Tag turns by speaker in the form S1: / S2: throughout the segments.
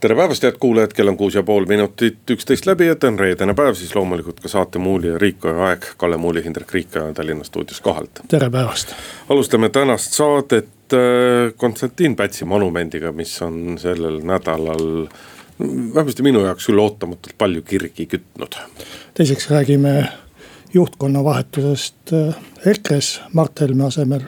S1: tere päevast, head kuulajad, kell on kuus ja pool minutit üksteist läbi, et on reedene päev, siis loomulikult ka saate Muuli ja Riikoja aeg. Kalle Muuli, Hindrek Riikoja Tallinna stuudios kohalt.
S2: tere päevast.
S1: alustame tänast saadet äh, Konstantin Pätsi monumendiga, mis on sellel nädalal vähemasti minu jaoks küll ootamatult palju kirgi kütnud.
S2: teiseks räägime juhtkonna vahetusest äh, EKRE-s Mart Helme asemel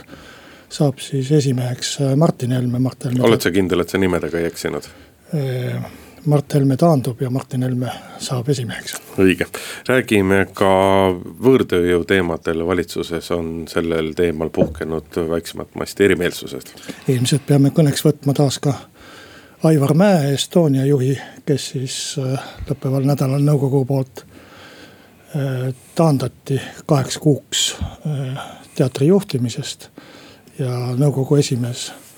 S2: saab siis esimeheks äh, Martin Helme, Mart Helme.
S1: oled sa kindel, et sa nimedega ei eksinud?
S2: Äh, Mart Helme taandub ja Martin Helme saab esimeheks.
S1: õige, räägime ka võõrtööjõu teemadel, valitsuses on sellel teemal puhkenud väiksemat masti erimeelsused.
S2: ilmselt peame kõneks võtma taas ka Aivar Mäe, Estonia juhi, kes siis äh, lõppeval nädalal nõukogu poolt äh, taandati kaheks kuuks teatri juhtimisest ja nõukogu esimees Äh,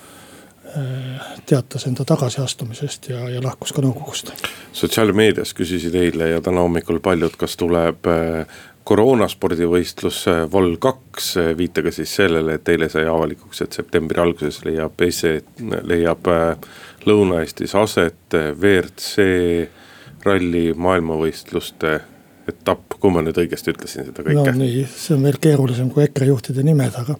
S2: teatas enda tagasiastumisest ja, ja lahkus ka nõukogust.
S1: sotsiaalmeedias küsisid eile ja täna hommikul paljud, kas tuleb äh, koroonaspordivõistlus Vol kaks, viitega siis sellele, et eile sai avalikuks, et septembri alguses leiab ese, leiab äh, Lõuna-Eestis aset WRC ralli maailmavõistluste etapp, kui ma nüüd õigesti ütlesin seda kõike.
S2: no nii, see on veel keerulisem kui EKRE juhtide nimed, aga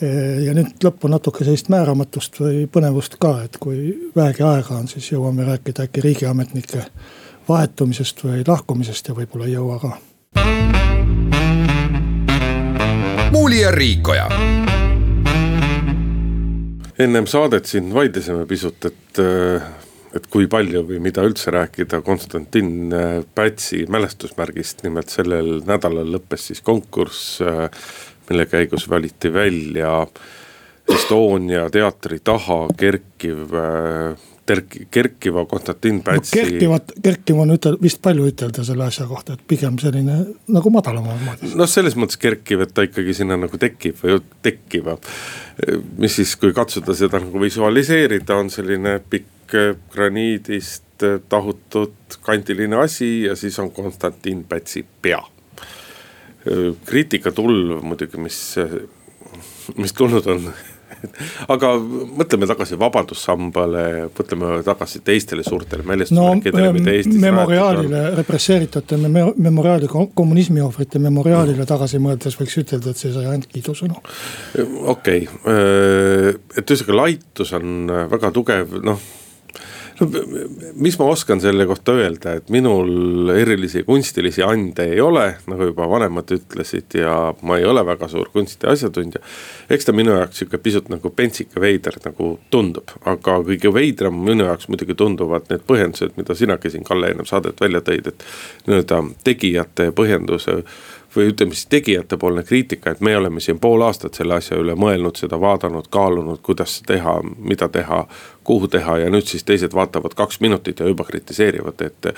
S2: ja nüüd lõppu natuke sellist määramatust või põnevust ka, et kui vähegi aega on, siis jõuame rääkida äkki riigiametnike vahetumisest või lahkumisest ja võib-olla ei jõua ka.
S3: muuli ja Riikoja.
S1: ennem saadet siin vaidlesime pisut, et, et kui palju või mida üldse rääkida Konstantin Pätsi mälestusmärgist, nimelt sellel nädalal lõppes siis konkurss mille käigus valiti välja Estonia teatri taha kerkiv terk-, kerkiva Konstantin Pätsi
S2: no,. kerkivat, kerkiv on ütel-, vist palju ütelda selle asja kohta, et pigem selline nagu madalama moodi.
S1: noh, selles mõttes kerkiv, et ta ikkagi sinna nagu tekib või tekib. mis siis, kui katsuda seda nagu visualiseerida, on selline pikk graniidist tahutud kandiline asi ja siis on Konstantin Pätsi pea kriitikatulv muidugi, mis, mis tulnud on aga mõtleme tagasi vabadussambale, mõtleme tagasi teistele suurtele mälestusmärkidele
S2: no,, mida Eestis. memoriaalile, represseeritute memoriaali, kommunismi ohvrite memoriaalile tagasi mõeldes võiks ütelda, et see sai ainult kiidusõnu.
S1: okei okay., et ühesõnaga laitus on väga tugev, noh no mis ma oskan selle kohta öelda, et minul erilisi kunstilisi ande ei ole, nagu juba vanemad ütlesid ja ma ei ole väga suur kunsti asjatundja. eks ta minu jaoks sihuke pisut nagu pentsik ja veider nagu tundub, aga kõige veidram minu jaoks muidugi tunduvad need põhjendused, mida sinagi siin Kalle ennem saadet välja tõid, et nii-öelda tegijate põhjenduse või ütleme siis tegijatepoolne kriitika, et me oleme siin pool aastat selle asja üle mõelnud, seda vaadanud, kaalunud, kuidas teha, mida teha, kuhu teha ja nüüd siis teised vaatavad kaks minutit ja juba kritiseerivad, et.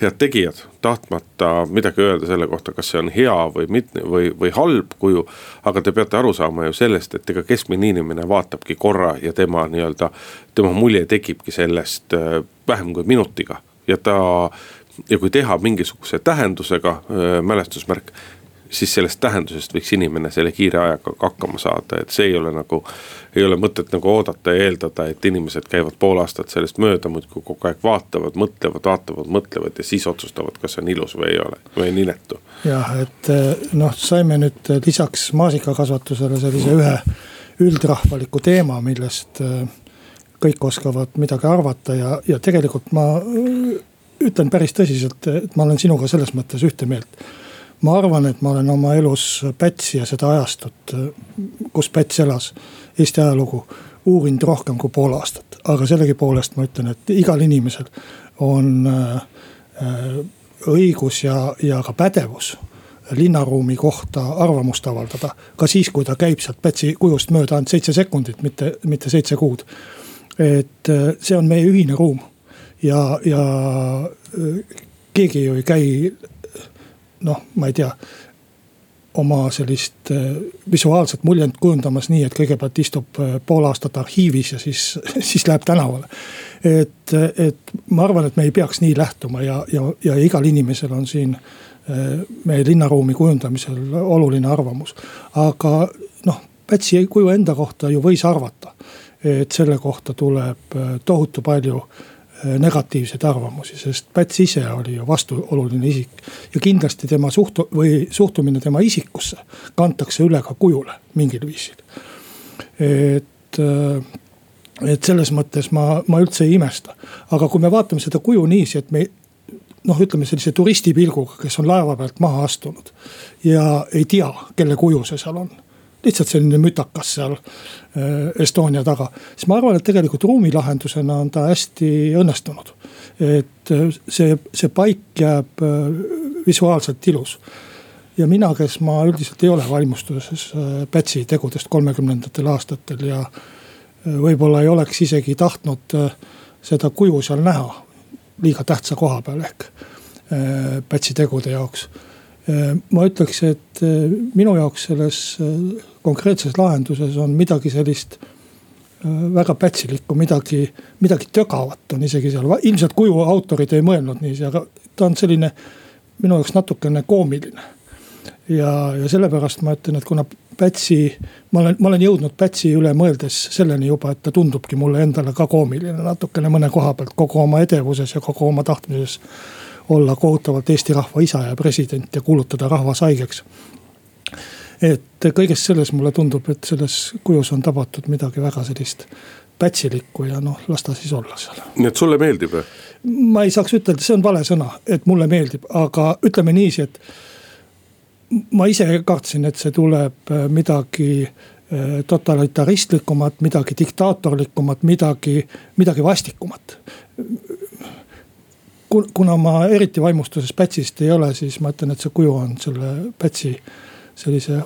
S1: head tegijad, tahtmata midagi öelda selle kohta, kas see on hea või mitte või, või halb kuju. aga te peate aru saama ju sellest, et ega keskmine inimene vaatabki korra ja tema nii-öelda, tema mulje tekibki sellest äh, vähem kui minutiga ja ta ja kui teha mingisuguse tähendusega äh, mälestusmärk, siis sellest tähendusest võiks inimene selle kiire ajaga hakkama saada, et see ei ole nagu. ei ole mõtet nagu oodata ja eeldada, et inimesed käivad pool aastat sellest mööda, muudkui kogu aeg vaatavad, mõtlevad, vaatavad, mõtlevad ja siis otsustavad, kas on ilus või ei ole, või on inetu.
S2: jah, et noh, saime nüüd lisaks maasikakasvatusele sellise ühe üldrahvaliku teema, millest kõik oskavad midagi arvata ja, ja tegelikult ma ütlen päris tõsiselt, et ma olen sinuga selles mõttes ühte meelt ma arvan, et ma olen oma elus Pätsi ja seda ajastut, kus Päts elas, Eesti ajalugu uurinud rohkem kui pool aastat, aga sellegipoolest ma ütlen, et igal inimesel on äh, õigus ja, ja ka pädevus linnaruumi kohta arvamust avaldada. ka siis, kui ta käib sealt Pätsi kujust mööda ainult seitse sekundit, mitte, mitte seitse kuud. et äh, see on meie ühine ruum ja, ja äh, keegi ju ei käi noh, ma ei tea oma sellist visuaalset muljet kujundamas nii, et kõigepealt istub pool aastat arhiivis ja siis, siis läheb tänavale. et, et ma arvan, et me ei peaks nii lähtuma ja, ja, ja igal inimesel on siin meie linnaruumi kujundamisel oluline arvamus. aga noh, Pätsi kuju enda kohta ju võis arvata, et selle kohta tuleb tohutu palju negatiivseid arvamusi, sest Päts ise oli ju vastuoluline isik. ja kindlasti tema suhtu- või suhtumine tema isikusse kantakse üle ka kujule mingil viisil. et, et selles mõttes ma, ma üldse ei imesta, aga kui me vaatame seda kuju niiviisi, et me noh, ütleme sellise turistipilguga, kes on laeva pealt maha astunud ja ei tea, kelle kuju see seal on lihtsalt selline mütakas seal äh, Estonia taga. siis ma arvan, et tegelikult ruumilahendusena on ta hästi õnnestunud. et äh, see, see paik jääb äh, visuaalselt ilus. ja mina, kes ma üldiselt ei ole vaimustuses Pätsi tegudest kolmekümnendatel aastatel ja võib-olla ei oleks isegi tahtnud seda kuju seal näha liiga tähtsa koha peal ehk Pätsi tegude jaoks ma ütleks, et minu jaoks selles konkreetses lahenduses on midagi sellist väga pätsilikku, midagi, midagi tögavat on isegi seal, ilmselt kuju autorid ei mõelnud niiviisi, aga ta on selline minu jaoks natukene koomiline. ja, ja sellepärast ma ütlen, et kuna Pätsi, ma olen, ma olen jõudnud Pätsi üle mõeldes selleni juba, et ta tundubki mulle endale ka koomiline natukene mõne koha pealt kogu oma edevuses ja kogu oma tahtmises olla kohutavalt Eesti rahva isa ja president ja kuulutada rahvas haigeks. et kõiges selles mulle tundub, et selles kujus on tabatud midagi väga sellist pätsilikku ja noh, las ta siis olla seal.
S1: nii et sulle meeldib või?
S2: ma ei saaks ütelda, see on vale sõna, et mulle meeldib, aga ütleme niiviisi, et. ma ise kartsin, et see tuleb midagi eh, totalitaristlikumad, midagi diktaatorlikumat, midagi, midagi vastikumat kuna ma eriti vaimustuses Pätsist ei ole, siis ma ütlen, et see kuju on selle Pätsi sellise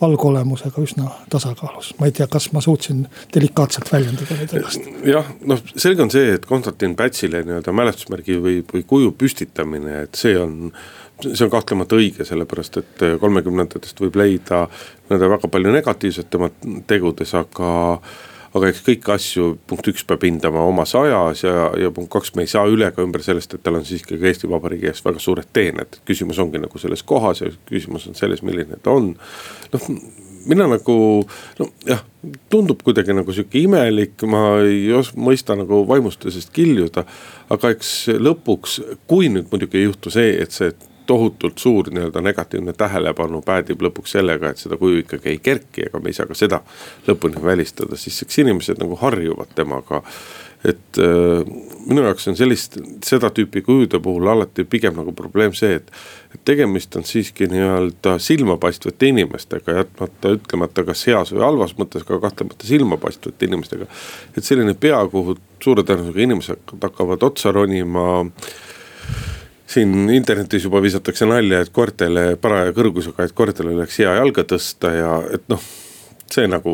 S2: algolemusega üsna tasakaalus. ma ei tea, kas ma suutsin delikaatselt väljendada nüüd ennast.
S1: jah, noh selge on see, et Konstantin Pätsile nii-öelda mälestusmärgi või, või kuju püstitamine, et see on. see on kahtlemata õige, sellepärast et kolmekümnendatest võib leida nii-öelda väga palju negatiivset tema tegudes, aga aga eks kõiki asju, punkt üks peab hindama omas ajas ja, ja punkt kaks, me ei saa üle ega ümber sellest, et tal on siiski ka Eesti Vabariigi ees väga suured teened. küsimus ongi nagu selles kohas ja küsimus on selles, milline ta on. noh, mina nagu nojah, tundub kuidagi nagu sihuke imelik, ma ei os-, mõista nagu vaimustusest kiljuda. aga eks lõpuks, kui nüüd muidugi ei juhtu see, et see tohutult suur nii-öelda negatiivne tähelepanu päädib lõpuks sellega, et seda kuju ikkagi ei kerki, ega me ei saa ka seda lõpuni välistada, siis eks inimesed nagu harjuvad temaga. et äh, minu jaoks on sellist, seda tüüpi kujude puhul alati pigem nagu probleem see, et. et tegemist on siiski nii-öelda silmapaistvate inimestega, jätmata ütlemata, kas heas või halvas mõttes, aga kahtlemata silmapaistvate inimestega. et selline pea, kuhu suure tõenäosusega inimesed hakkavad otsa ronima siin internetis juba visatakse nalja, et koertele paraja kõrgusega, et koertele oleks hea jalga tõsta ja et noh see nagu,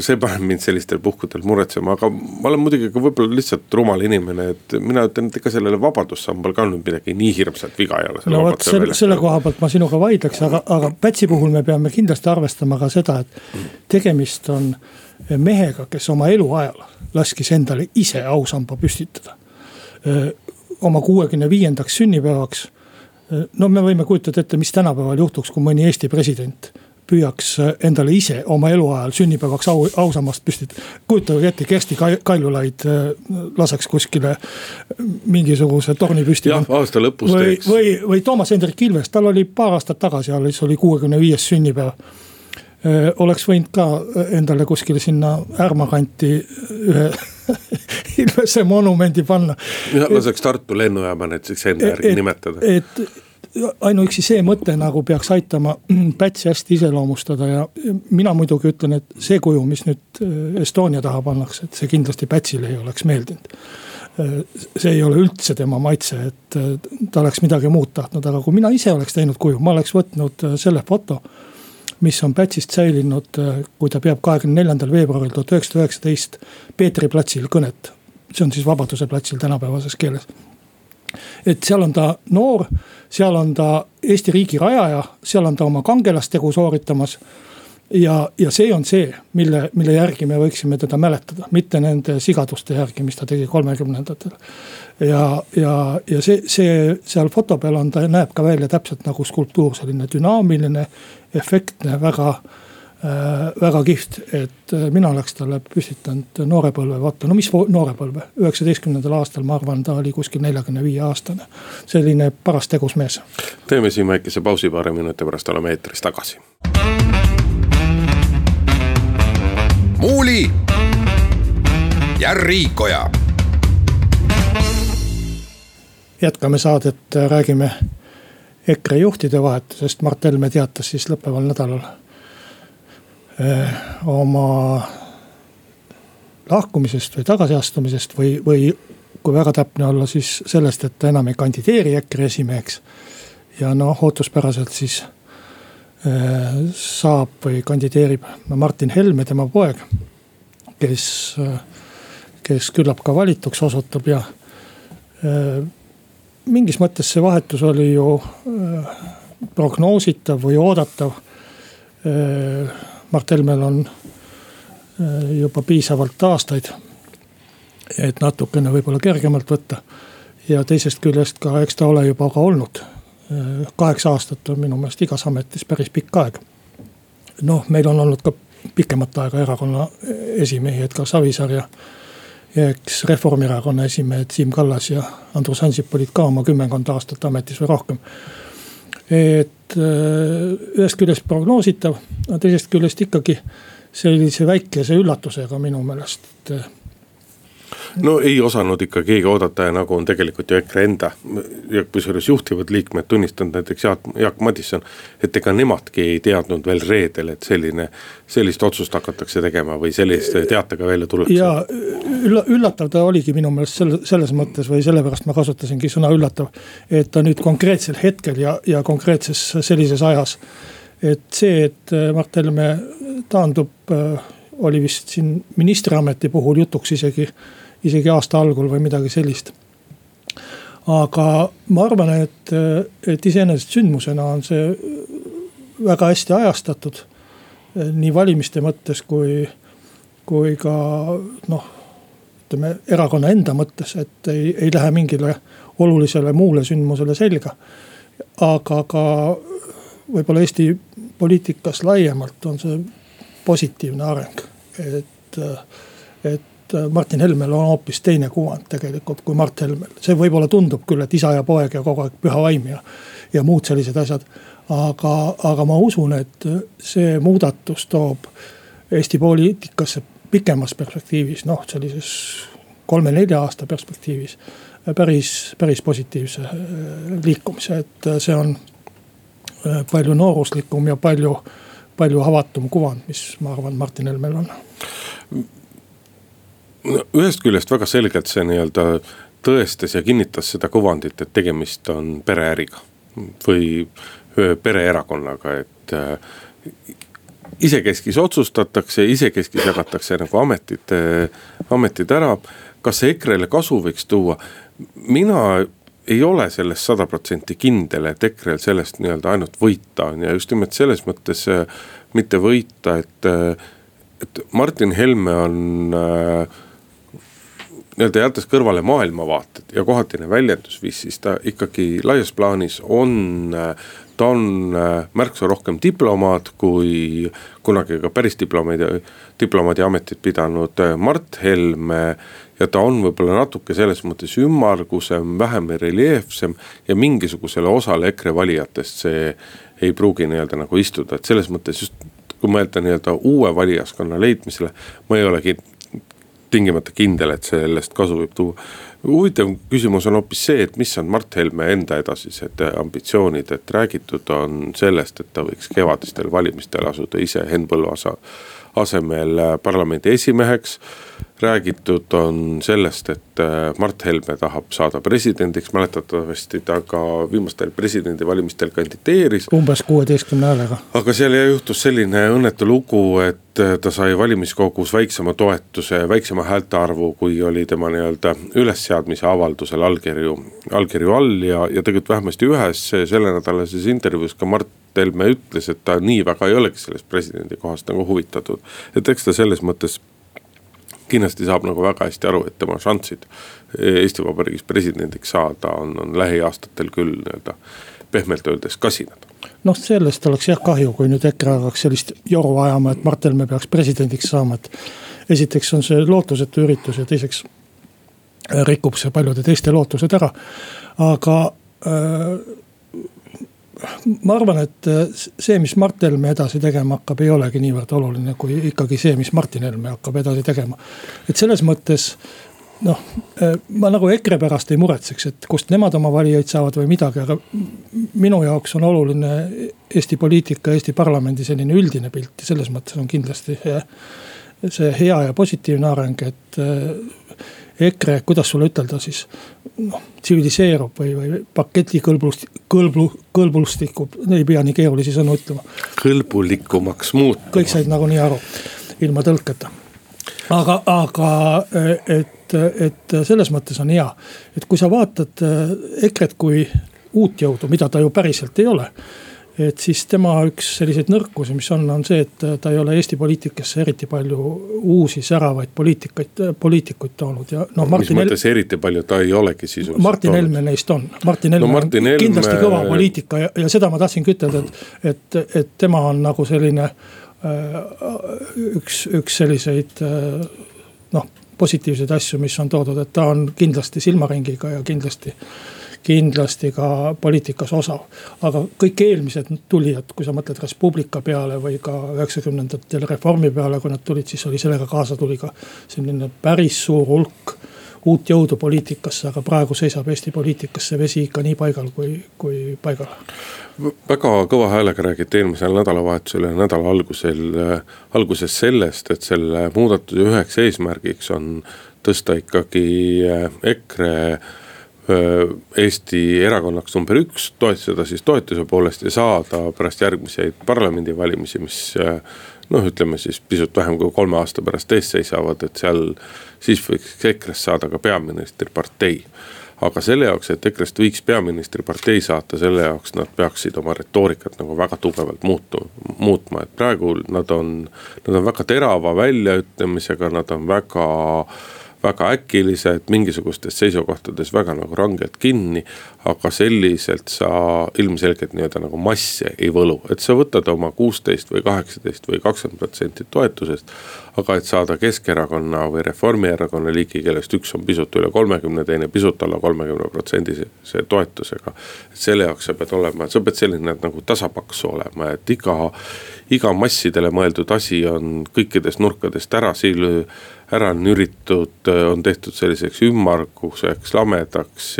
S1: see paneb mind sellistel puhkudel muretsema, aga ma olen muidugi ka võib-olla lihtsalt rumal inimene, et mina ütlen, et ega sellele vabadussambal ka nüüd midagi nii hirmsat viga ei ole.
S2: no vot selle, selle koha pealt ma sinuga vaidleks, aga, aga Pätsi puhul me peame kindlasti arvestama ka seda, et tegemist on mehega, kes oma eluajal laskis endale ise ausamba püstitada oma kuuekümne viiendaks sünnipäevaks. no me võime kujutada ette, mis tänapäeval juhtuks, kui mõni Eesti president püüaks endale ise oma eluajal sünnipäevaks au, ausammast püstitada. kujutage ette, Kersti Kaljulaid äh, laseks kuskile mingisuguse torni püsti.
S1: jah, aasta lõpus
S2: või, teeks. või, või Toomas Hendrik Ilves, tal oli paar aastat tagasi alles oli kuuekümne viies sünnipäev äh, oleks võinud ka endale kuskile sinna Ärma kanti ühe Ilvese monumendi panna.
S1: jah, laseks Tartu lennujaama näiteks enda järgi nimetada.
S2: et ainuüksi see mõte nagu peaks aitama Pätsi hästi iseloomustada ja mina muidugi ütlen, et see kuju, mis nüüd äh, Estonia taha pannakse, et see kindlasti Pätsile ei oleks meeldinud. Äh, see ei ole üldse tema maitse, et äh, ta oleks midagi muud tahtnud, aga kui mina ise oleks teinud kuju, ma oleks võtnud selle foto mis on Pätsist säilinud, äh, kui ta peab kahekümne neljandal veebruaril tuhat üheksasada üheksateist Peetri platsil kõnet. see on siis Vabaduse platsil tänapäevases keeles. et seal on ta noor, seal on ta Eesti riigi rajaja, seal on ta oma kangelastegu sooritamas ja, ja see on see, mille, mille järgi me võiksime teda mäletada, mitte nende sigaduste järgi, mis ta tegi kolmekümnendatel. Ja, ja, ja see, see seal foto peal on, ta näeb ka välja täpselt nagu skulptuur, selline dünaamiline, efektne, väga äh,. väga kihvt, et äh, mina oleks talle püstitanud noorepõlve, vaata, no mis noorepõlve, üheksateistkümnendal aastal, ma arvan, ta oli kuskil neljakümne viie aastane. selline paras tegus mees.
S1: teeme siin väikese pausi, paari minuti pärast oleme eetris tagasi
S3: Muuli ja Riikoja.
S2: Jätkame saadet, räägime EKRE juhtide vahetusest, Mart Helme teatas siis lõppeval nädalal öö, oma lahkumisest või tagasiastumisest või, või kui väga täpne olla, siis sellest, et ta enam ei kandideeri EKRE esimeheks. ja noh, ootuspäraselt siis Äh, saab või kandideerib Martin Helme, tema poeg. kes, äh, kes küllap ka valituks osutub ja äh, mingis mõttes see vahetus oli ju prognoositav või oodatav. Mart Helmel on juba piisavalt aastaid, et natukene võib-olla kergemalt võtta. ja teisest küljest ka, eks ta ole juba ka olnud kaheksa aastat on minu meelest igas ametis päris pikk aeg. noh, meil on olnud ka pikemat aega erakonna esimehi, Edgar Savisaar ja. Ja eks Reformierakonna esimehed Siim Kallas ja Andrus Ansip olid ka oma kümmekond aastat ametis või rohkem. et äh, ühest küljest prognoositav, teisest küljest ikkagi sellise väikese üllatusega minu meelest, et
S1: no ei osanud ikka keegi oodata ja nagu on tegelikult ju EKRE enda ja kusjuures juhtivad liikmed tunnistanud, näiteks Jaak, Jaak Madisson. et ega nemadki ei teadnud veel reedel, et selline, sellist otsust hakatakse tegema või sellise teatega välja tullakse.
S2: ja ülla-, üllatav ta oligi minu meelest selle, selles mõttes või sellepärast ma kasutasingi sõna üllatav. et ta nüüd konkreetsel hetkel ja, ja konkreetses sellises ajas. et see, et Mart Helme taandub, oli vist siin ministriameti puhul jutuks isegi isegi aasta algul või midagi sellist. aga ma arvan, et, et iseenesest sündmusena on see väga hästi ajastatud. nii valimiste mõttes kui, kui ka noh, ütleme erakonna enda mõttes, et ei, ei lähe mingile olulisele muule sündmusele selga. aga ka võib-olla Eesti poliitikas laiemalt on see positiivne areng, et, et et äh, Martin Helmel on hoopis teine kuvand tegelikult kui Mart Helmel. see võib-olla tundub küll, et isa ja poeg ja kogu aeg püha vaim ja, ja muud sellised asjad. aga, aga ma usun, et see muudatus toob Eesti poliitikasse pikemas perspektiivis, noh sellises kolme-nelja aasta perspektiivis päris, päris positiivse äh, liikumise, et äh, see on palju nooruslikum ja palju, palju avatum kuvand, mis ma arvan, Martin Helmel on
S1: ühest küljest väga selgelt see nii-öelda tõestas ja kinnitas seda kuvandit, et tegemist on pereäriga. või pereerakonnaga, et äh, isekeskis otsustatakse, isekeskis jagatakse nagu ametid, ametid ära. kas see EKRE-le kasu võiks tuua? mina ei ole selles sada protsenti kindel, et EKRE-l sellest nii-öelda ainult võita on ja just nimelt selles mõttes äh, mitte võita, et, äh, et Martin Helme on äh, nii-öelda jättes kõrvale maailmavaated ja kohatine väljendusviis, siis ta ikkagi laias plaanis on, ta on äh, märksa rohkem diplomaat kui kunagi ka päris diplomaadi, diplomaadi ametit pidanud äh, Mart Helme. ja ta on võib-olla natuke selles mõttes ümmargusem, vähem reljeefsem ja mingisugusele osale EKRE valijatest see ei pruugi nii-öelda nagu istuda, et selles mõttes just kui mõelda nii-öelda uue valijaskonna leidmisele, ma ei ole tingimata kindel, et sellest kasu võib tuua. huvitav küsimus on hoopis see, et mis on Mart Helme enda edasised ambitsioonid, et räägitud on sellest, et ta võiks kevadistel valimistel asuda ise Henn Põlluaasa asemel parlamendi esimeheks räägitud on sellest, et äh, Mart Helme tahab saada presidendiks, mäletatavasti ta ka viimastel presidendivalimistel kandideeris.
S2: umbes kuueteistkümne häälega.
S1: aga seal juhtus selline õnnetu lugu, et äh, ta sai valimiskogus väiksema toetuse, väiksema häälte arvu, kui oli tema nii-öelda ülesseadmise avaldusel allkirju, allkirju all ja, ja tegelikult vähemasti ühes sellenädalases intervjuus ka Mart Helme ütles, et ta nii väga ei oleks sellest presidendi kohast nagu huvitatud. et eks ta selles mõttes kindlasti saab nagu väga hästi aru, et tema šanssid Eesti Vabariigis presidendiks saada on, on lähiaastatel küll nii-öelda pehmelt öeldes kasinad.
S2: noh, sellest oleks jah kahju, kui nüüd EKRE hakkaks sellist joru ajama, et Mart Helme peaks presidendiks saama, et. esiteks on see lootusetu üritus ja teiseks rikub see paljude teiste lootused ära, aga äh, ma arvan, et äh, see, mis Mart Helme edasi tegema hakkab, ei olegi niivõrd oluline, kui ikkagi see, mis Martin Helme hakkab edasi tegema. et selles mõttes noh, äh, ma nagu EKRE pärast ei muretseks, et kust nemad oma valijaid saavad või midagi, aga minu jaoks on oluline Eesti poliitika, Eesti parlamendi selline üldine pilt ja selles mõttes on kindlasti see, see hea ja positiivne areng, et äh, EKRE, kuidas sulle ütelda siis noh, tsiviliseerub või, või paketi kõlblust, kõlblu, kõlblustikub, ei pea nii keerulisi sõnu ütlema.
S1: kõlbulikumaks muutuma.
S2: kõik said nagunii aru, ilma tõlketa. aga, aga et, et selles mõttes on hea, et kui sa vaatad EKRE-t kui uut jõudu, mida ta ju päriselt ei ole et siis tema üks selliseid nõrkusi, mis on, on see, et ta ei ole Eesti poliitikasse eriti palju uusi säravaid poliitikaid, poliitikuid toonud ja
S1: noh. mis mõttes El... eriti palju, ta ei olegi sisuliselt.
S2: Martin Helme neist on, Martin Helme no, Martin on Helme... kindlasti kõva poliitika ja, ja seda ma tahtsingi ütelda, et, et, et tema on nagu selline äh, üks, üks selliseid äh, noh, positiivseid asju, mis on toodud, et ta on kindlasti silmaringiga ja kindlasti kindlasti ka poliitikas osav. aga kõik eelmised tulijad, kui sa mõtled Res Publica peale või ka üheksakümnendatel Reformi peale, kui nad tulid, siis oli sellega kaasa tuli ka selline päris suur hulk uut jõudu poliitikasse, aga praegu seisab Eesti poliitikas see vesi ikka nii paigal kui, kui paigal.
S1: väga kõva häälega räägiti eelmisel nädalavahetusel ja nädala algusel, alguses sellest, et selle muudatuse üheks eesmärgiks on tõsta ikkagi EKRE Eesti erakonnaks number üks, toetada siis toetuse poolest ja saada pärast järgmiseid parlamendivalimisi, mis noh, ütleme siis pisut vähem kui kolme aasta pärast ees seisavad, et seal siis võiks EKRE-st saada ka peaministripartei. aga selle jaoks, et EKRE-st võiks peaministripartei saata, selle jaoks nad peaksid oma retoorikat nagu väga tugevalt muutu, muutma, et praegu nad on, nad on väga terava väljaütlemisega, nad on väga väga äkilised, mingisugustes seisukohtades väga nagu rangelt kinni. aga selliselt sa ilmselgelt nii-öelda nagu masse ei võlu, et sa võtad oma kuusteist või kaheksateist või kakskümmend protsenti toetusest. aga et saada Keskerakonna või Reformierakonna liiki, kellest üks on pisut üle kolmekümne, teine pisut alla kolmekümne protsendise toetusega. et selle jaoks sa pead olema, sa pead selline nagu tasapaksu olema, et iga, iga massidele mõeldud asi on kõikidest nurkadest ära siil ära nüritud, on tehtud selliseks ümmarguseks, lamedaks.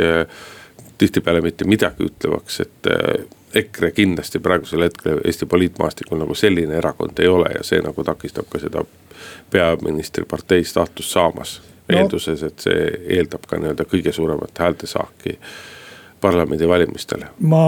S1: tihtipeale mitte midagi ütlevaks, et eh, EKRE kindlasti praegusel hetkel Eesti poliitmaastikul nagu selline erakond ei ole ja see nagu takistab ka seda peaministripartei staatust saamas no.. eelduses, et see eeldab ka nii-öelda kõige suuremat häältesaaki parlamendivalimistel?
S2: ma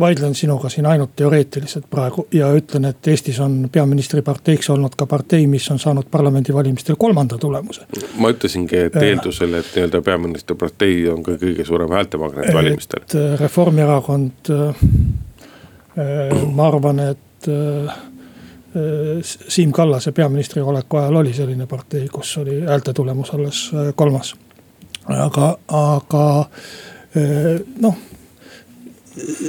S2: vaidlen sinuga siin ainult teoreetiliselt praegu ja ütlen, et Eestis on peaministriparteiks olnud ka partei, mis on saanud parlamendivalimistel kolmanda tulemuse.
S1: ma ütlesingi, et eeldusel, et nii-öelda peaministripartei on ka kõige suurem häältemagnet valimistel.
S2: et äh, Reformierakond, äh, äh, ma arvan, et Siim Kallase peaministri oleku ajal oli selline partei, kus oli häälte tulemus alles kolmas. aga, aga noh,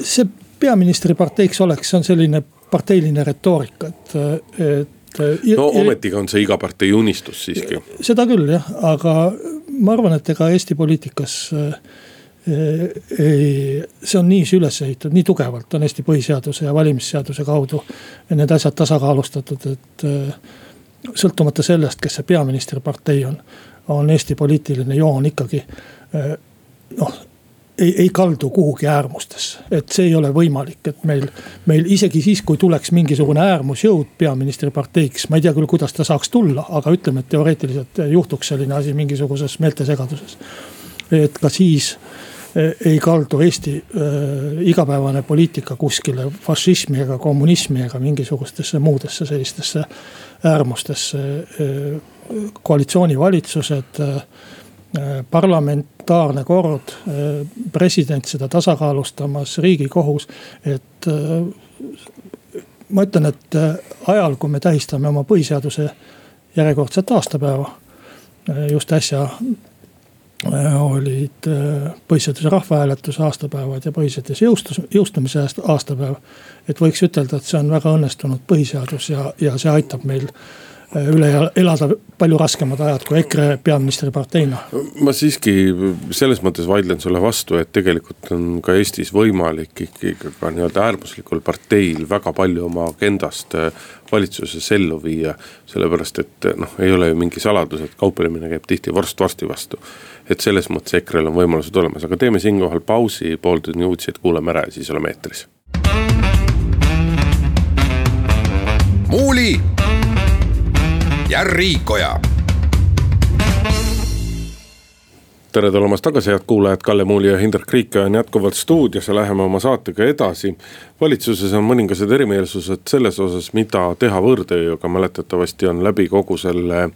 S2: see peaministriparteiks oleks, on selline parteiline retoorika, et, et.
S1: no ometigi on see iga partei unistus siiski.
S2: seda küll jah, aga ma arvan, et ega Eesti poliitikas ei, see on niiviisi üles ehitatud, nii tugevalt on Eesti põhiseaduse ja valimisseaduse kaudu need asjad tasakaalustatud, et sõltumata sellest, kes see peaministripartei on, on Eesti poliitiline joon ikkagi noh ei, ei kaldu kuhugi äärmustesse. et see ei ole võimalik, et meil, meil isegi siis, kui tuleks mingisugune äärmusjõud peaministri parteiks. ma ei tea küll, kuidas ta saaks tulla, aga ütleme, et teoreetiliselt juhtuks selline asi mingisuguses meeltesegaduses. et ka siis eh, ei kaldu Eesti äh, igapäevane poliitika kuskile fašismi ega kommunismi ega mingisugustesse muudesse sellistesse äärmustesse äh,. koalitsioonivalitsused Äh, parlamentaarne kord, äh, president seda tasakaalustamas, riigikohus, et äh, ma ütlen, et ajal, kui me tähistame oma põhiseaduse järjekordset aastapäeva, just äsja olid põhiseaduse rahvahääletuse aastapäevad ja põhiseaduse jõustus, jõustumise aastapäev. et võiks ütelda, et see on väga õnnestunud põhiseadus ja, ja see aitab meil üle elada palju raskemad ajad kui EKRE peaministriparteina.
S1: ma siiski selles mõttes vaidlen sulle vastu, et tegelikult on ka Eestis võimalik ikkagi ka nii-öelda äärmuslikul parteil väga palju oma agendast äh, valitsuses ellu viia. sellepärast, et noh, ei ole ju mingi saladus, et kauplemine käib tihti vorst vorsti vastu. et selles mõttes EKRE-l on võimalused olemas, aga teeme siinkohal pausi, pool tunni uudiseid kuulame ära ja siis oleme eetris.
S3: muuli ja Riikoja.
S1: tere tulemast tagasi, head kuulajad, Kalle Muuli ja Hindrek Riikoja on jätkuvalt stuudios ja läheme oma saatega edasi. valitsuses on mõningased erimeelsused selles osas, mida teha võõrtööjõuga, mäletatavasti on läbi kogu selle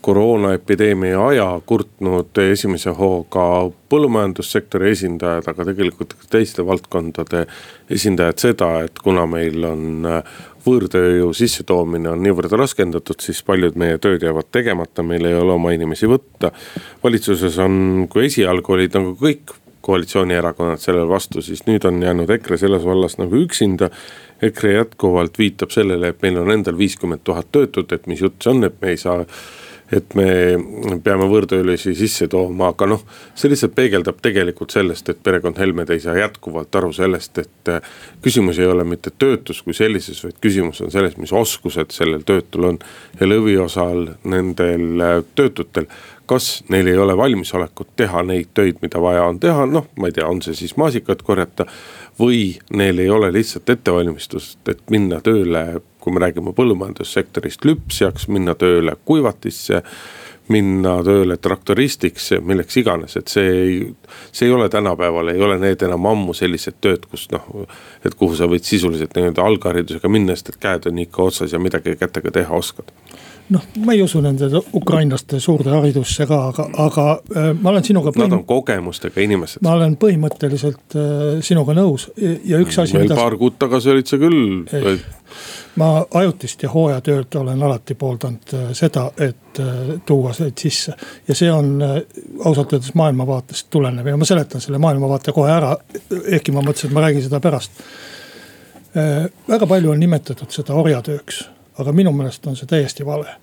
S1: koroonaepideemia aja kurtnud esimese hooga põllumajandussektori esindajad, aga tegelikult teiste valdkondade esindajad seda, et kuna meil on võõrtööjõu sissetoomine on niivõrd raskendatud, siis paljud meie tööd jäävad tegemata, meil ei ole oma inimesi võtta. valitsuses on, kui esialgu olid nagu kõik koalitsioonierakonnad sellele vastu, siis nüüd on jäänud EKRE selles vallas nagu üksinda. EKRE jätkuvalt viitab sellele, et meil on endal viiskümmend tuhat töötut, et mis jutt see on, et me ei saa et me peame võõrtöölisi sisse tooma, aga noh, see lihtsalt peegeldab tegelikult sellest, et perekond Helmed ei saa jätkuvalt aru sellest, et äh, küsimus ei ole mitte töötus kui sellises, vaid küsimus on selles, mis oskused sellel töötul on. ja lõviosal nendel äh, töötutel, kas neil ei ole valmisolekut teha neid töid, mida vaja on teha, noh, ma ei tea, on see siis maasikat korjata või neil ei ole lihtsalt ettevalmistust, et minna tööle kui me räägime põllumajandussektorist, lüpsjaks, minna tööle kuivatisse minna tööle traktoristiks, milleks iganes, et see ei, see ei ole tänapäeval, ei ole need enam ammu sellised tööd, kus noh. et kuhu sa võid sisuliselt nii-öelda algharidusega minna, sest et käed on ikka otsas ja midagi kätega teha oskad
S2: noh, ma ei usu nende ukrainlaste suurde haridusse ka, aga, aga äh, ma olen sinuga.
S1: Nad on kogemustega inimesed.
S2: ma olen põhimõtteliselt äh, sinuga nõus ja üks asi.
S1: veel mida... paar kuud tagasi olid sa küll
S2: ma ajutist ja hooajatööd olen alati pooldanud äh, seda, et tuua neid sisse. ja see on ausalt öeldes maailmavaatest tulenev ja ma seletan selle maailmavaate kohe ära, ehkki ma mõtlesin, et ma räägin seda pärast. väga palju on nimetatud seda orjatööks, aga minu meelest on see täiesti vale.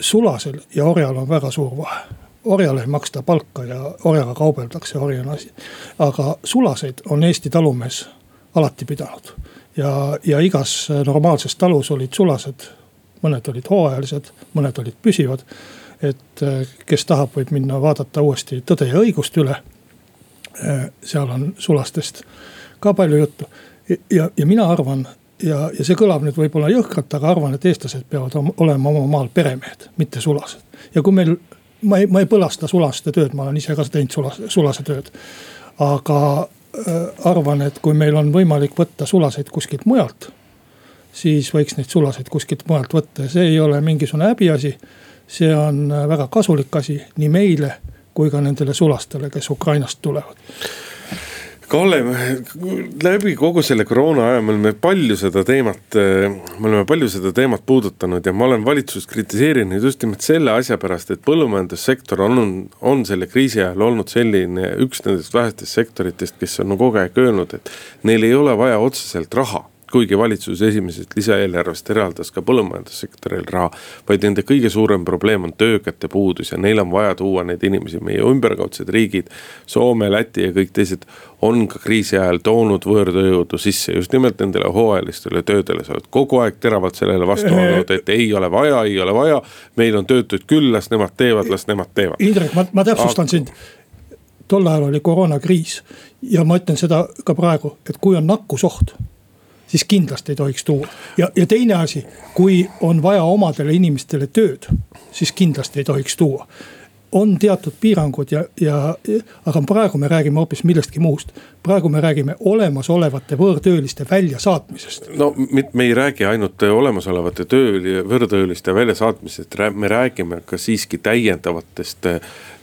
S2: sulasel ja orjal on väga suur vahe orjale ei maksta palka ja orjaga kaubeldakse, ori on asi. aga sulaseid on Eesti talumees alati pidanud ja, ja igas normaalses talus olid sulased, mõned olid hooajalised, mõned olid püsivad. et eh, kes tahab, võib minna vaadata uuesti Tõde ja õigust üle. Eh, seal on sulastest ka palju juttu ja, ja mina arvan ja, ja see kõlab nüüd võib-olla jõhkralt, aga arvan, et eestlased peavad olema oma maal peremehed, mitte sulased. ja kui meil, ma ei, ma ei põlasta sulaste tööd, ma olen ise ka teinud sulase, sulase tööd. aga Äh, arvan, et kui meil on võimalik võtta sulaseid kuskilt mujalt, siis võiks neid sulaseid kuskilt mujalt võtta ja see ei ole mingisugune häbiasi. see on äh, väga kasulik asi nii meile kui ka nendele sulastele, kes Ukrainast tulevad
S1: Kalle, läbi kogu selle koroona aja me oleme palju seda teemat, me oleme palju seda teemat puudutanud ja ma olen valitsust kritiseerinud just nimelt selle asja pärast, et põllumajandussektor on, on selle kriisi ajal olnud selline üks nendest vähestest sektoritest, kes on kogu aeg öelnud, et neil ei ole vaja otseselt raha kuigi valitsus esimesest lisaeelarvest eraldas ka põllumajandussektoril raha. vaid nende kõige suurem probleem on töökäte puudus ja neil on vaja tuua neid inimesi, meie ümberkaudsed riigid. Soome, Läti ja kõik teised on ka kriisi ajal toonud võõrtööjõudu sisse just nimelt nendele hooajalistele töödele, sa oled kogu aeg teravalt sellele vastu olnud, et ei ole vaja, ei ole vaja. meil on töötuid küll, las nemad teevad, las nemad teevad.
S2: Indrek, ma, ma täpsustan Aga... sind tol ajal oli koroonakriis ja ma ütlen seda ka praegu, et kui on nakkusoht siis kindlasti ei tohiks tuua. ja, ja teine asi, kui on vaja omadele inimestele tööd, siis kindlasti ei tohiks tuua on teatud piirangud ja, ja aga praegu me räägime hoopis millestki muust. praegu me räägime olemasolevate võõrtööliste väljasaatmisest.
S1: no me ei räägi ainult olemasolevate töö, võõrtööliste väljasaatmisest, me räägime ka siiski täiendavatest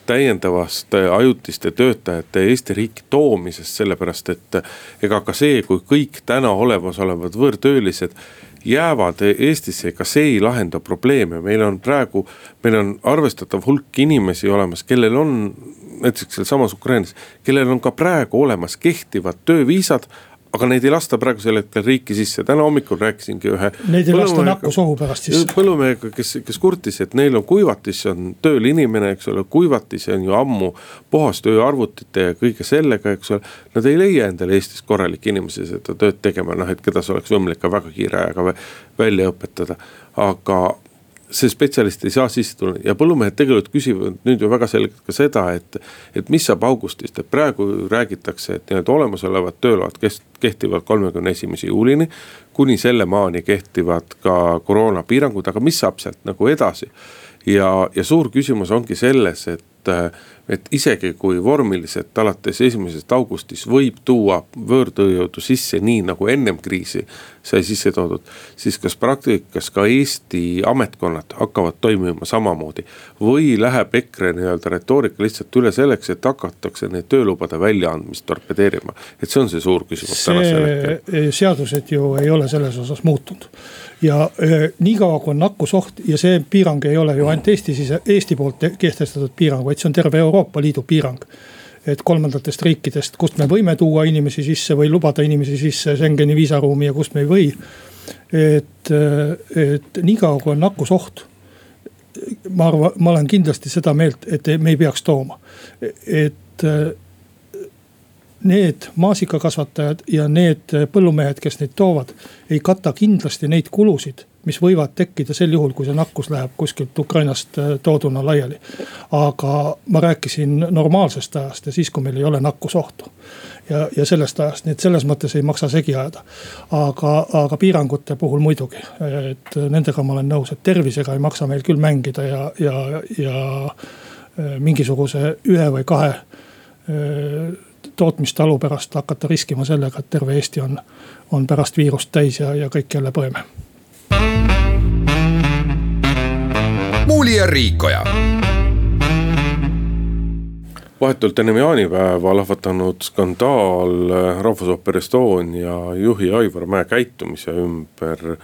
S1: täiendavast ajutiste töötajate Eesti riiki toomisest, sellepärast et ega ka see, kui kõik täna olemasolevad võõrtöölised jäävad Eestisse, ka see ei lahenda probleeme, meil on praegu, meil on arvestatav hulk inimesi olemas, kellel on näiteks sealsamas Ukrainas, kellel on ka praegu olemas kehtivad tööviisad aga neid ei lasta praegusel hetkel riiki sisse, täna hommikul rääkisingi ühe.
S2: Neid ei lasta nakkusohu pärast sisse.
S1: põllumehega, kes, kes kurtis, et neil on kuivatis, on tööl inimene, eks ole, kuivatis on ju ammu puhas töö arvutite ja kõige sellega, eks ole. Nad ei leia endale Eestis korralikke inimesi seda tööd tegema, noh et keda see oleks võimalik ka väga kiire ajaga välja õpetada, aga see spetsialist ei saa sisse tulla ja põllumehed tegelikult küsivad nüüd ju väga selgelt ka seda, et. et mis saab augustist, et praegu räägitakse, et nii-öelda olemasolevad tööload kehtivad kolmekümne esimese juulini. kuni selle maani kehtivad ka koroonapiirangud, aga mis saab sealt nagu edasi. ja, ja suur küsimus ongi selles, et et isegi kui vormiliselt alates esimesest augustist võib tuua võõrtööjõudu sisse, nii nagu ennem kriisi sai sisse toodud. siis kas praktikas ka Eesti ametkonnad hakkavad toimima samamoodi või läheb EKRE nii-öelda retoorika lihtsalt üle selleks, et hakatakse neid töölubade väljaandmist torpedeerima. et see on see suur küsimus tänasel
S2: hetkel. seadused ju ei ole selles osas muutunud ja äh, niikaua kui on nakkusoht ja see piirang ei ole ju ainult Eesti sise, Eesti poolt kehtestatud piirang, vaid see on terve Euroopa Liidu piirang. et kolmandatest riikidest, kust me võime tuua inimesi sisse või lubada inimesi sisse Schengeni viisaruumi ja kust me ei või. et, et niikaua kui on nakkusoht ma arvan, ma olen kindlasti seda meelt, et me ei peaks tooma, et need maasikakasvatajad ja need põllumehed, kes neid toovad, ei kata kindlasti neid kulusid, mis võivad tekkida sel juhul, kui see nakkus läheb kuskilt Ukrainast tooduna laiali. Aga ma rääkisin normaalsest ajast ja siis, kui meil ei ole nakkusohtu. ja, ja sellest ajast, nii et selles mõttes ei maksa segi ajada. aga, aga piirangute puhul muidugi, et nendega ma olen nõus, et tervisega ei maksa meil küll mängida ja, ja, ja äh, mingisuguse ühe või kahe äh, tootmistalu pärast hakata riskima sellega, et terve Eesti on, on pärast viirust täis ja, ja kõik jälle põeme.
S3: muuli ja Riikoja
S1: vahetult ennem jaanipäeva lahvatanud skandaal Rahvusooper Estonia juhi Aivar Mäe käitumise ümber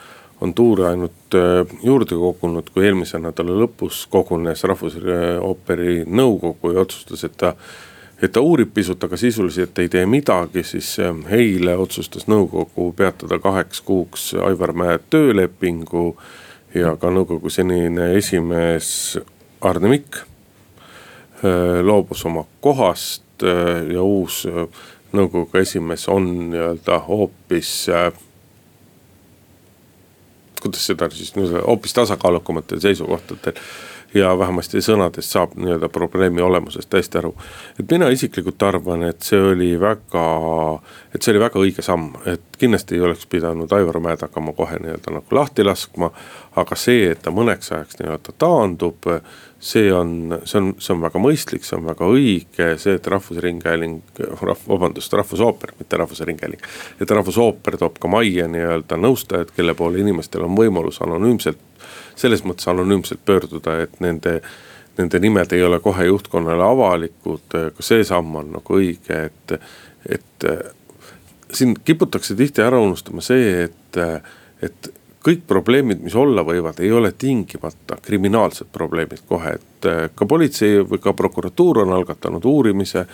S1: on tuure ainult äh, juurde kogunud, kui eelmise nädala lõpus kogunes Rahvusooperi nõukogu ja otsustas, et ta et ta uurib pisut, aga sisuliselt ei tee midagi, siis ähm, eile otsustas nõukogu peatada kaheks kuuks Aivar Mäe töölepingu. ja ka nõukogu senine esimees Arne Mikk loobus oma kohast äh, ja uus äh, nõukogu esimees on nii-öelda hoopis kuidas seda siis nii-öelda hoopis tasakaalukamatel seisukohtadel ja vähemasti sõnadest saab nii-öelda probleemi olemusest täiesti aru. et mina isiklikult arvan, et see oli väga, et see oli väga õige samm, et kindlasti ei oleks pidanud Aivar Mäed hakkama kohe nii-öelda nagu lahti laskma. aga see, et ta mõneks ajaks nii-öelda taandub, see on, see on, see on väga mõistlik, see on väga õige, see, et Rahvusringhääling, rahv-, vabandust, Rahvusooper, mitte Rahvusringhääling. et Rahvusooper toob ka majja nii-öelda nõustajad, kelle poole inimestel on võimalus anonüümselt selles mõttes anonüümselt pöörduda, et nende, nende nimed ei ole kohe juhtkonnale avalikud. ka see samm on nagu õige, et, et siin kiputakse tihti ära unustama see, et, et kõik probleemid, mis olla võivad, ei ole tingimata kriminaalsed probleemid kohe, et ka politsei või ka prokuratuur on algatanud uurimise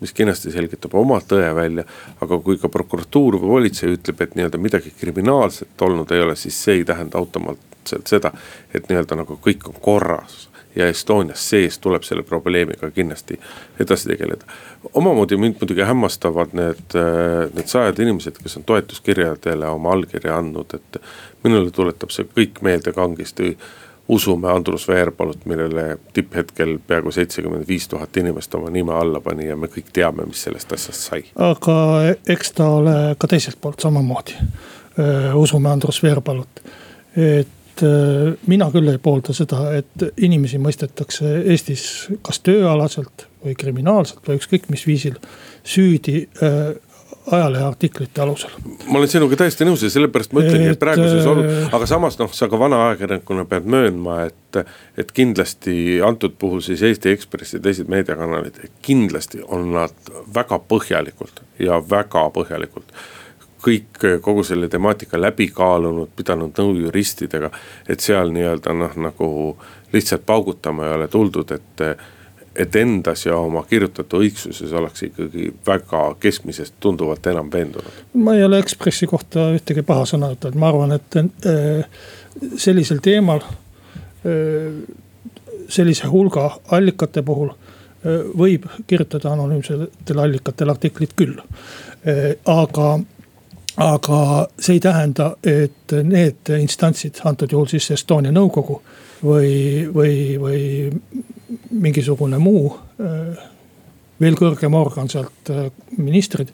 S1: mis kindlasti selgitab oma tõe välja. aga kui ka prokuratuur või politsei ütleb, et nii-öelda midagi kriminaalset olnud ei ole, siis see ei tähenda automaatselt seda, et nii-öelda nagu kõik on korras ja Estonias sees tuleb selle probleemiga kindlasti edasi tegeleda. omamoodi mind muidugi hämmastavad need, need sajad inimesed, kes on toetuskirjadele oma allkirja andnud, et minule tuletab see kõik meelde kangesti usume Andrus Veerpalut, millele tipphetkel peaaegu seitsekümmend viis tuhat inimest oma nime alla pani ja me kõik teame, mis sellest asjast sai.
S2: aga eks ta ole ka teiselt poolt samamoodi, usume Andrus Veerpalut, et mina küll ei poolda seda, et inimesi mõistetakse Eestis kas tööalaselt või kriminaalselt või ükskõik mis viisil süüdi ajaleheartiklite alusel.
S1: ma olen sinuga täiesti nõus ja sellepärast ma ütlengi, et praeguses olu-, äh, aga samas noh, sa ka vana ajakirjanikuna pead möönma, et. et kindlasti antud puhul siis Eesti Ekspress ja teised meediakanalid, kindlasti on nad väga põhjalikult ja väga põhjalikult kõik kogu selle temaatika läbi kaalunud, pidanud nõu juristidega. et seal nii-öelda noh, nagu lihtsalt paugutama ei ole tuldud, et et endas ja oma kirjutatu õigsuses oleks ikkagi väga keskmisest tunduvalt enam veendunud.
S2: ma ei ole Ekspressi kohta ühtegi paha sõna ütelnud, ma arvan, et äh, sellisel teemal. Äh, sellise hulga allikate puhul võib kirjutada anonüümsetel allikatel artiklit küll, aga aga see ei tähenda, et need instantsid, antud juhul siis Estonia nõukogu või, või, või mingisugune muu veel kõrgem organ sealt, ministrid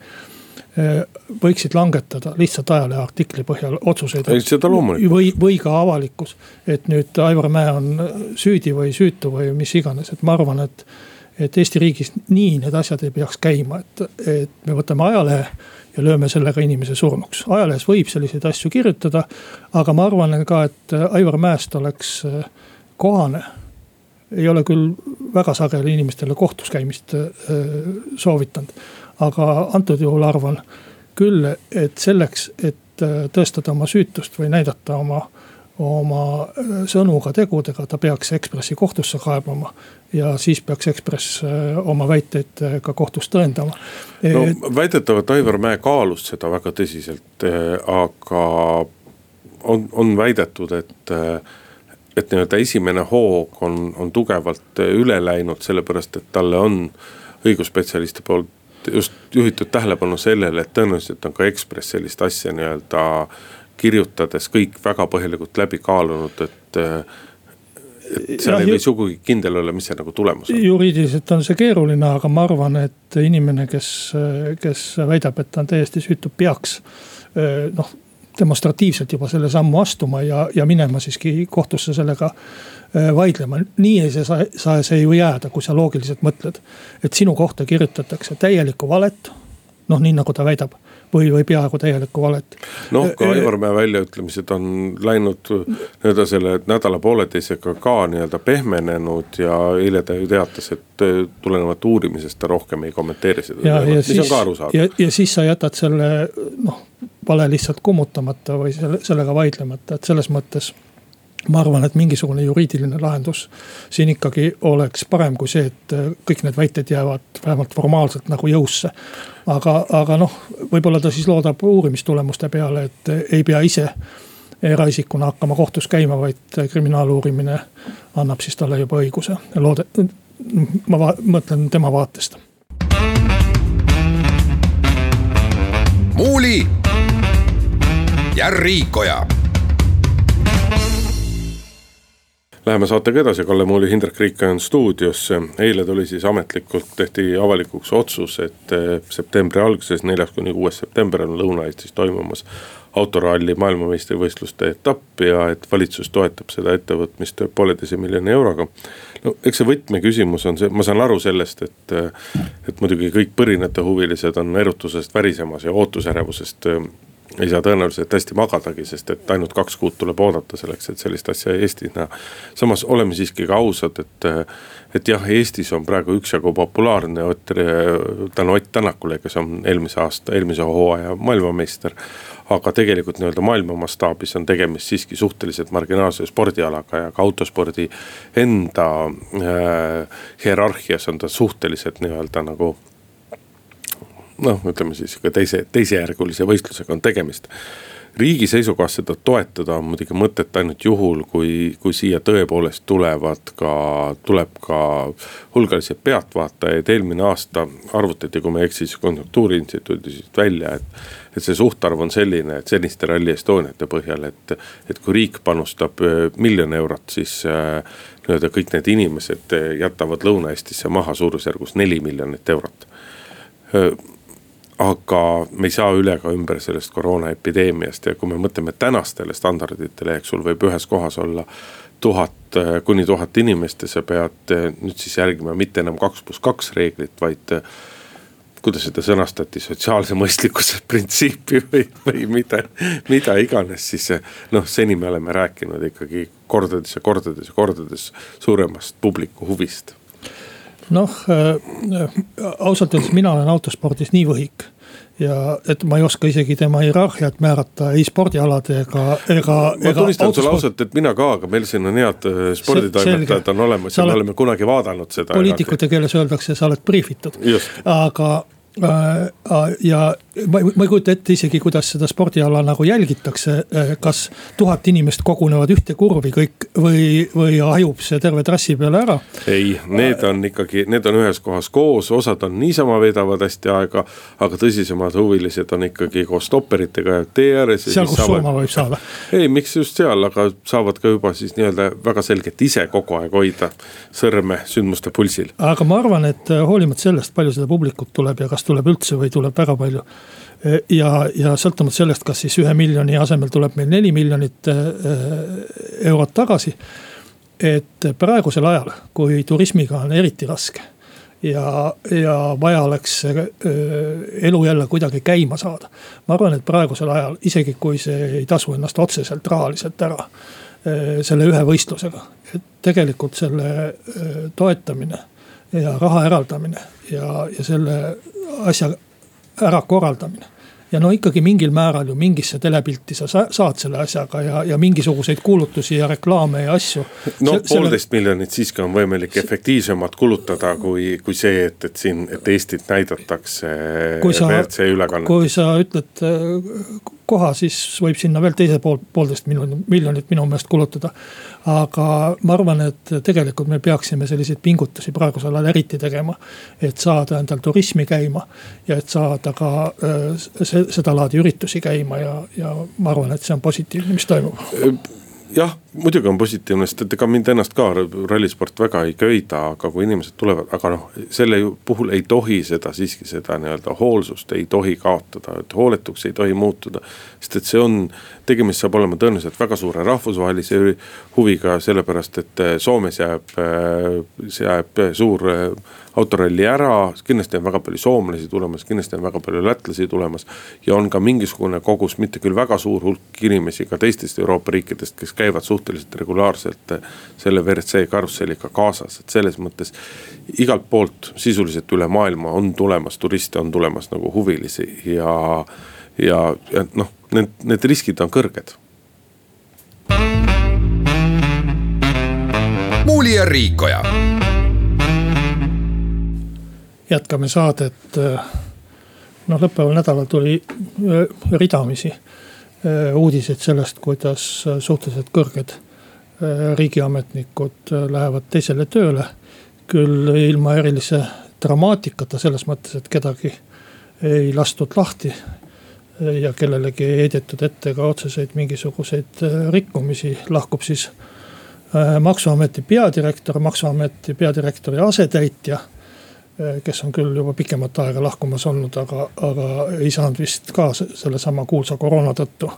S2: võiksid langetada lihtsalt ajaleheartikli põhjal otsuseid.
S1: seda loomulikult.
S2: või, või ka avalikkus, et nüüd Aivar Mäe on süüdi või süütu või mis iganes, et ma arvan, et. Et Eesti riigis nii need asjad ei peaks käima, et, et me võtame ajalehe ja lööme sellega inimese surnuks. ajalehes võib selliseid asju kirjutada, aga ma arvan ka, et Aivar Mäest oleks kohane ei ole küll väga sageli inimestele kohtus käimist äh, soovitanud. aga antud juhul arvan küll, et selleks, et äh, tõestada oma süütust või näidata oma, oma äh, sõnu ka tegudega, ta peaks Ekspressi kohtusse kaebama. ja siis peaks Ekspress oma väiteid ka kohtus tõendama.
S1: no väidetavalt Aivar Mäe kaalus seda väga tõsiselt, aga on, on väidetud, et et nii-öelda esimene hoog on, on tugevalt üle läinud, sellepärast et talle on õigusspetsialisti poolt just juhitud tähelepanu sellele, et tõenäoliselt on ka Ekspress sellist asja nii-öelda kirjutades kõik väga põhjalikult läbi kaalunud, et et seal ei või sugugi kindel olla, mis see nagu tulemus on.
S2: juriidiliselt on see keeruline, aga ma arvan, et inimene, kes, kes väidab, et ta on täiesti süütu, peaks noh demonstratiivselt juba selle sammu astuma ja, ja minema siiski kohtusse sellega äh, vaidlema. nii ei saa, saa see ju jääda, kui sa loogiliselt mõtled. et sinu kohta kirjutatakse täielikku valet, noh nii nagu ta väidab või, või peaaegu täielikku valet.
S1: noh, ka Aivar Mäe väljaütlemised on läinud nii-öelda selle nädala-pooleteisega ka nii-öelda pehmenenud ja eile ta ju teatas, et äh, tulenevalt uurimisest ta rohkem ei kommenteeri seda
S2: teemat, mis siis, ja, ja siis sa jätad selle noh vale lihtsalt kummutamata või selle, sellega vaidlemata, et selles mõttes ma arvan, et mingisugune juriidiline lahendus siin ikkagi oleks parem kui see, et kõik need väited jäävad vähemalt formaalselt nagu jõusse. aga, aga noh, võib-olla ta siis loodab uurimistulemuste peale, et ei pea ise eraisikuna hakkama kohtus käima, vaid kriminaaluurimine annab siis talle juba õiguse. loode-, ma mõtlen tema vaatest.
S3: muuli ja Riikoja.
S1: Läheme saatega edasi, Kalle Muuli, Hindrek Riikoja on stuudios. eile tuli siis ametlikult, tehti avalikuks otsus, et eh, septembri alguses, neljas kuni kuues september on Lõuna-Eestis toimumas autoralli maailmameistrivõistluste etapp ja et valitsus toetab seda ettevõtmist pooleteise miljoni euroga. no eks see võtmeküsimus on see, ma saan aru sellest, et, et muidugi kõik põrinate huvilised on erutusest värisemas ja ootusärevusest ei saa tõenäoliselt hästi magadagi, sest et ainult kaks kuud tuleb oodata selleks, et sellist asja Eestis näha. samas oleme siiski ka ausad, et, et jah, Eestis on praegu üksjagu populaarne Ott, tänu Ott Tänakule, kes on eelmise aasta, eelmise hooaja maailmameister. aga tegelikult nii-öelda maailma mastaabis on tegemist siiski suhteliselt marginaalse spordialaga ja ka autospordi enda äh, hierarhias on ta suhteliselt nii-öelda nagu noh, ütleme siis ka teise, teisejärgulise võistlusega on tegemist. riigi seisukohast seda toetada on muidugi mõtet ainult juhul, kui, kui siia tõepoolest tulevad ka, tuleb ka hulgaliselt pealtvaatajaid, eelmine aasta arvutati, kui ma ei eksi, siis konjunktuuriinstituudist välja, et. et see suhtarv on selline, et seniste Rally Estoniate põhjal, et, et kui riik panustab äh, miljon eurot, siis äh, nii-öelda kõik need inimesed jätavad Lõuna-Eestisse maha suurusjärgus neli miljonit eurot aga me ei saa üle ega ümber sellest koroonaepideemiast ja kui me mõtleme tänastele standarditele, eks sul võib ühes kohas olla tuhat kuni tuhat inimest ja sa pead nüüd siis järgima mitte enam kaks pluss kaks reeglit, vaid. kuidas seda sõnastati, sotsiaalse mõistlikkuse printsiipi või, või mida, mida iganes, siis noh, seni me oleme rääkinud ikkagi kordades ja kordades ja kordades suuremast publiku huvist
S2: noh äh, ausalt öeldes mina olen autospordis nii võhik ja et ma ei oska isegi tema hierarhiat määrata ei spordialade ega, ega.
S1: ma tunnistan sulle ausalt, et mina ka, aga meil siin on head äh, sporditoimetajad on olemas ja me oleme kunagi vaadanud seda.
S2: poliitikute keeles öeldakse, sa oled briifitud, aga ja ma, ma ei kujuta ette isegi, kuidas seda spordiala nagu jälgitakse, äh, kas tuhat inimest kogunevad ühte kurvi kõik või, või hajub see terve trassi peale ära.
S1: ei, need on ikkagi, need on ühes kohas koos, osad on niisama veedavad hästi aega. aga tõsisemad huvilised on ikkagi koos stopperitega tee ääres.
S2: seal, kus surma võib saada.
S1: ei, miks just seal, aga saavad ka juba siis nii-öelda väga selgelt ise kogu aeg hoida sõrme sündmuste pulsil.
S2: aga ma arvan, et hoolimata sellest, palju seda publikut tuleb ja kas tuleb üldse või tuleb väga palju. ja, ja sõltumata sellest, kas siis ühe miljoni asemel tuleb meil neli miljonit äh, eurot tagasi. et praegusel ajal, kui turismiga on eriti raske ja, ja vaja oleks äh, elu jälle kuidagi käima saada. ma arvan, et praegusel ajal, isegi kui see ei tasu ennast otseselt rahaliselt ära äh, selle ühe võistlusega, et tegelikult selle toetamine ja raha eraldamine ja, ja selle asja ärakorraldamine ja no ikkagi mingil määral ju mingisse telepilti sa saad selle asjaga ja, ja mingisuguseid kuulutusi ja reklaame ja asju.
S1: no Se poolteist selle... miljonit siiski on võimalik efektiivsemalt kulutada kui, kui see, et, et siin, et Eestit näidatakse WRC ülekannet.
S2: kui sa ütled koha, siis võib sinna veel teise pool, poolteist miljonit, miljonit minu meelest kulutada. aga ma arvan, et tegelikult me peaksime selliseid pingutusi praegusel ajal eriti tegema. et saada endal turismi käima ja et saada ka äh, sedalaadi üritusi käima ja, ja ma arvan, et see on positiivne, mis toimub
S1: jah, muidugi on positiivne, sest et ega mind ennast ka rallisport väga ei köida, aga kui inimesed tulevad, aga noh, selle puhul ei tohi seda siiski seda nii-öelda hoolsust ei tohi kaotada, et hooletuks ei tohi muutuda. sest et see on, tegemist saab olema tõenäoliselt väga suure rahvusvahelise huviga, sellepärast et Soomes jääb, jääb suur autoralli ära, kindlasti on väga palju soomlasi tulemas, kindlasti on väga palju lätlasi tulemas. ja on ka mingisugune kogus, mitte küll väga suur hulk inimesi ka teistest Euroopa riikidest, kes käivad suhteliselt regulaarselt selle WRC karusselliga kaasas, et selles mõttes. igalt poolt sisuliselt üle maailma on tulemas turiste, on tulemas nagu huvilisi ja, ja, ja noh, need, need riskid on kõrged
S3: muuli ja Riikoja
S2: jätkame saadet. noh, lõppeval nädalal tuli äh, ridamisi äh, uudiseid sellest, kuidas suhteliselt kõrged riigiametnikud lähevad teisele tööle. küll ilma erilise dramaatikata selles mõttes, et kedagi ei lastud lahti. ja kellelegi ei heidetud ette ka otseseid mingisuguseid rikkumisi, lahkub siis maksuameti peadirektor, maksuameti peadirektori asetäitja Eh, kes on küll juba pikemat aega lahkumas olnud, aga, aga ei saanud vist ka sellesama kuulsa koroona tõttu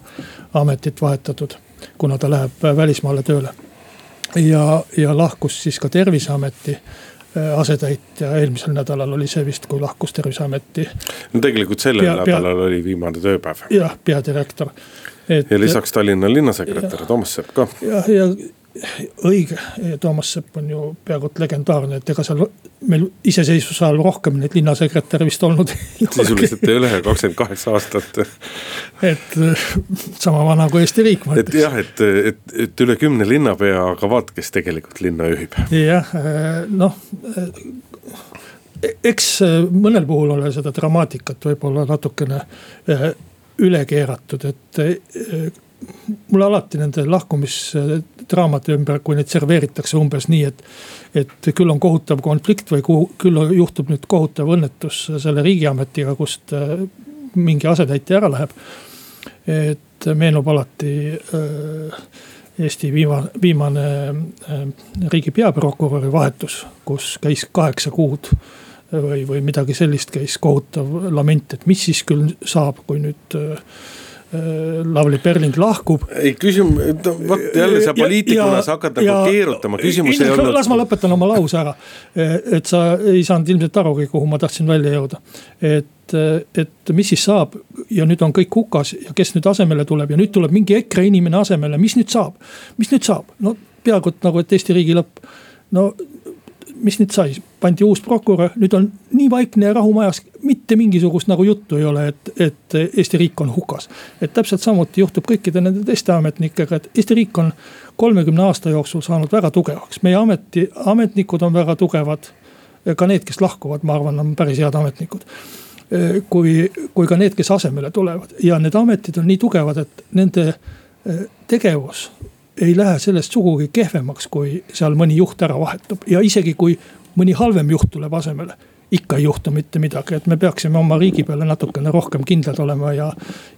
S2: ametit vahetatud. kuna ta läheb välismaale tööle. ja, ja lahkus siis ka terviseameti eh, asetäitja, eelmisel nädalal oli see vist, kui lahkus terviseameti.
S1: no tegelikult sellel pea, nädalal pea, oli viimane tööpäev.
S2: jah, peadirektor.
S1: ja lisaks Tallinna linnasekretär Toomas Sepp ka.
S2: jah, ja, ja õige, Toomas Sepp on ju peaaegu et legendaarne, et ega seal meil iseseisvuse ajal rohkem neid linnasekretäre vist olnud
S1: sisuliselt ei ole, kakskümmend kaheksa aastat.
S2: et sama vana kui Eesti riik.
S1: et jah, et, et, et üle kümne linnapea, aga vaat, kes tegelikult linna juhib.
S2: jah, noh eks mõnel puhul ole seda dramaatikat võib-olla natukene üle keeratud, et mulle alati nende lahkumisdraamade ümber, kui neid serveeritakse umbes nii, et. et küll on kohutav konflikt või kuhu, küll juhtub nüüd kohutav õnnetus selle riigiametiga, kust äh, mingi asetäitja ära läheb. et meenub alati äh, Eesti viimane, viimane äh, riigi peaprokuröri vahetus, kus käis kaheksa kuud või, või midagi sellist käis kohutav lament, et mis siis küll saab, kui nüüd Äh, Lavly Perling lahkub.
S1: ei küsimus, vot jälle sa poliitikuna, sa hakkad nagu keerutama, küsimus ei olnud.
S2: las ma lõpetan oma lause ära. et sa ei saanud ilmselt arugi, kuhu ma tahtsin välja jõuda. et, et mis siis saab ja nüüd on kõik hukas ja kes nüüd asemele tuleb ja nüüd tuleb mingi EKRE inimene asemele, mis nüüd saab? mis nüüd saab, no peaaegu et nagu, et Eesti riigi lõpp. no mis nüüd sai, pandi uus prokurör, nüüd on nii vaikne ja rahu majas, mitte mingisugust nagu juttu ei ole, et, et Eesti riik on hukas. et täpselt samuti juhtub kõikide nende teiste ametnikega, et Eesti riik on kolmekümne aasta jooksul saanud väga tugevaks, meie ameti, ametnikud on väga tugevad. ka need, kes lahkuvad, ma arvan, on päris head ametnikud kui, kui ka need, kes asemele tulevad ja need ametid on nii tugevad, et nende tegevus ei lähe sellest sugugi kehvemaks, kui seal mõni juht ära vahetub ja isegi kui mõni halvem juht tuleb asemele ikka ei juhtu mitte midagi, et me peaksime oma riigi peale natukene rohkem kindlad olema ja.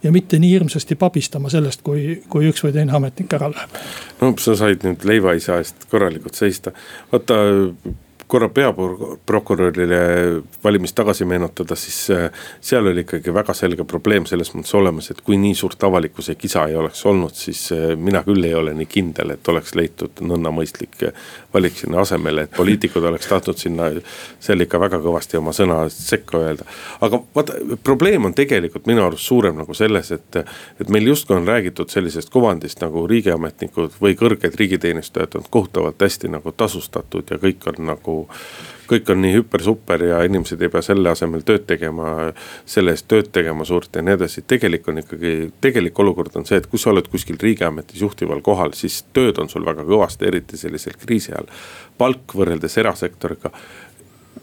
S2: ja mitte nii hirmsasti pabistama sellest, kui, kui üks või teine ametnik ära läheb.
S1: no sa said nüüd leivaisa eest korralikult seista, vaata korra peaprokurörile valimist tagasi meenutada, siis äh, seal oli ikkagi väga selge probleem selles mõttes olemas, et kui nii suurt avalikkuse kisa ei oleks olnud, siis äh, mina küll ei ole nii kindel, et oleks leitud nõnda mõistlik valik sinna asemele, et poliitikud oleks tahtnud sinna seal ikka väga kõvasti oma sõna sekka öelda. aga vaata, probleem on tegelikult minu arust suurem nagu selles, et, et meil justkui on räägitud sellisest kuvandist nagu riigiametnikud või kõrged riigiteenistujad on kohutavalt hästi nagu tasustatud ja kõik on nagu kõik on nii hüper-super ja inimesed ei pea selle asemel tööd tegema, selle eest tööd tegema suurt ja nii edasi. tegelik on ikkagi, tegelik olukord on see, et kui sa oled kuskil riigiametis juhtival kohal, siis tööd on sul väga kõvasti, eriti sellisel kriisi ajal. palk võrreldes erasektoriga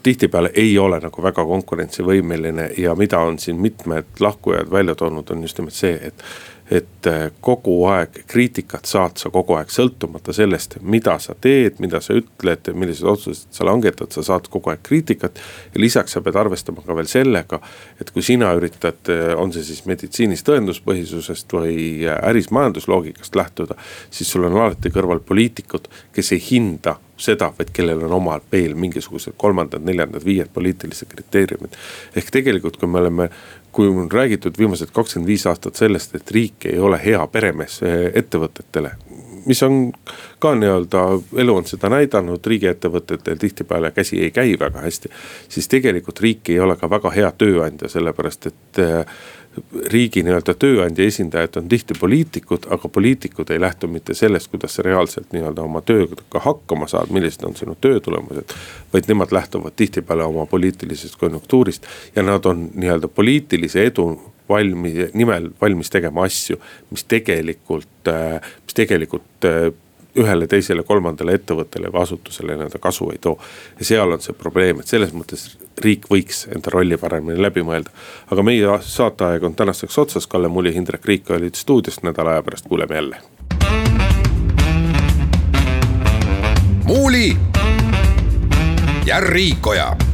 S1: tihtipeale ei ole nagu väga konkurentsivõimeline ja mida on siin mitmed lahkujad välja toonud, on just nimelt see, et et äh, kogu aeg kriitikat saad sa kogu aeg, sõltumata sellest, mida sa teed, mida sa ütled, millised otsused sa langetad, sa saad kogu aeg kriitikat. ja lisaks sa pead arvestama ka veel sellega, et kui sina üritad, äh, on see siis meditsiinis tõenduspõhisusest või äh, äris majandusloogikast lähtuda. siis sul on alati kõrval poliitikud, kes ei hinda seda, vaid kellel on omal veel mingisugused kolmandad, neljandad, viied poliitilised kriteeriumid. ehk tegelikult, kui me oleme kui on räägitud viimased kakskümmend viis aastat sellest, et riik ei ole hea peremees eh, ettevõtetele. mis on ka nii-öelda, elu on seda näidanud, riigiettevõtetel tihtipeale käsi ei käi väga hästi. siis tegelikult riik ei ole ka väga hea tööandja, sellepärast et eh, riigi nii-öelda tööandja esindajad on tihti poliitikud, aga poliitikud ei lähtu mitte sellest, kuidas sa reaalselt nii-öelda oma tööga hakkama saad, millised on sinu töö tulemused. vaid nemad lähtuvad tihtipeale oma poliitilisest konjunktuurist ja nad on nii-öelda poliitilise edu valmis, nimel valmis tegema asju, mis tegelikult, mis tegelikult ühele, teisele, kolmandale ettevõttele või asutusele nii-öelda kasu ei too. ja seal on see probleem, et selles mõttes riik võiks enda rolli paremini läbi mõelda. aga meie saateaeg on tänaseks otsas, Kalle Muli, Hindrek Riik olid stuudios, nädala aja pärast kuuleme jälle.
S3: muuli ja Riikoja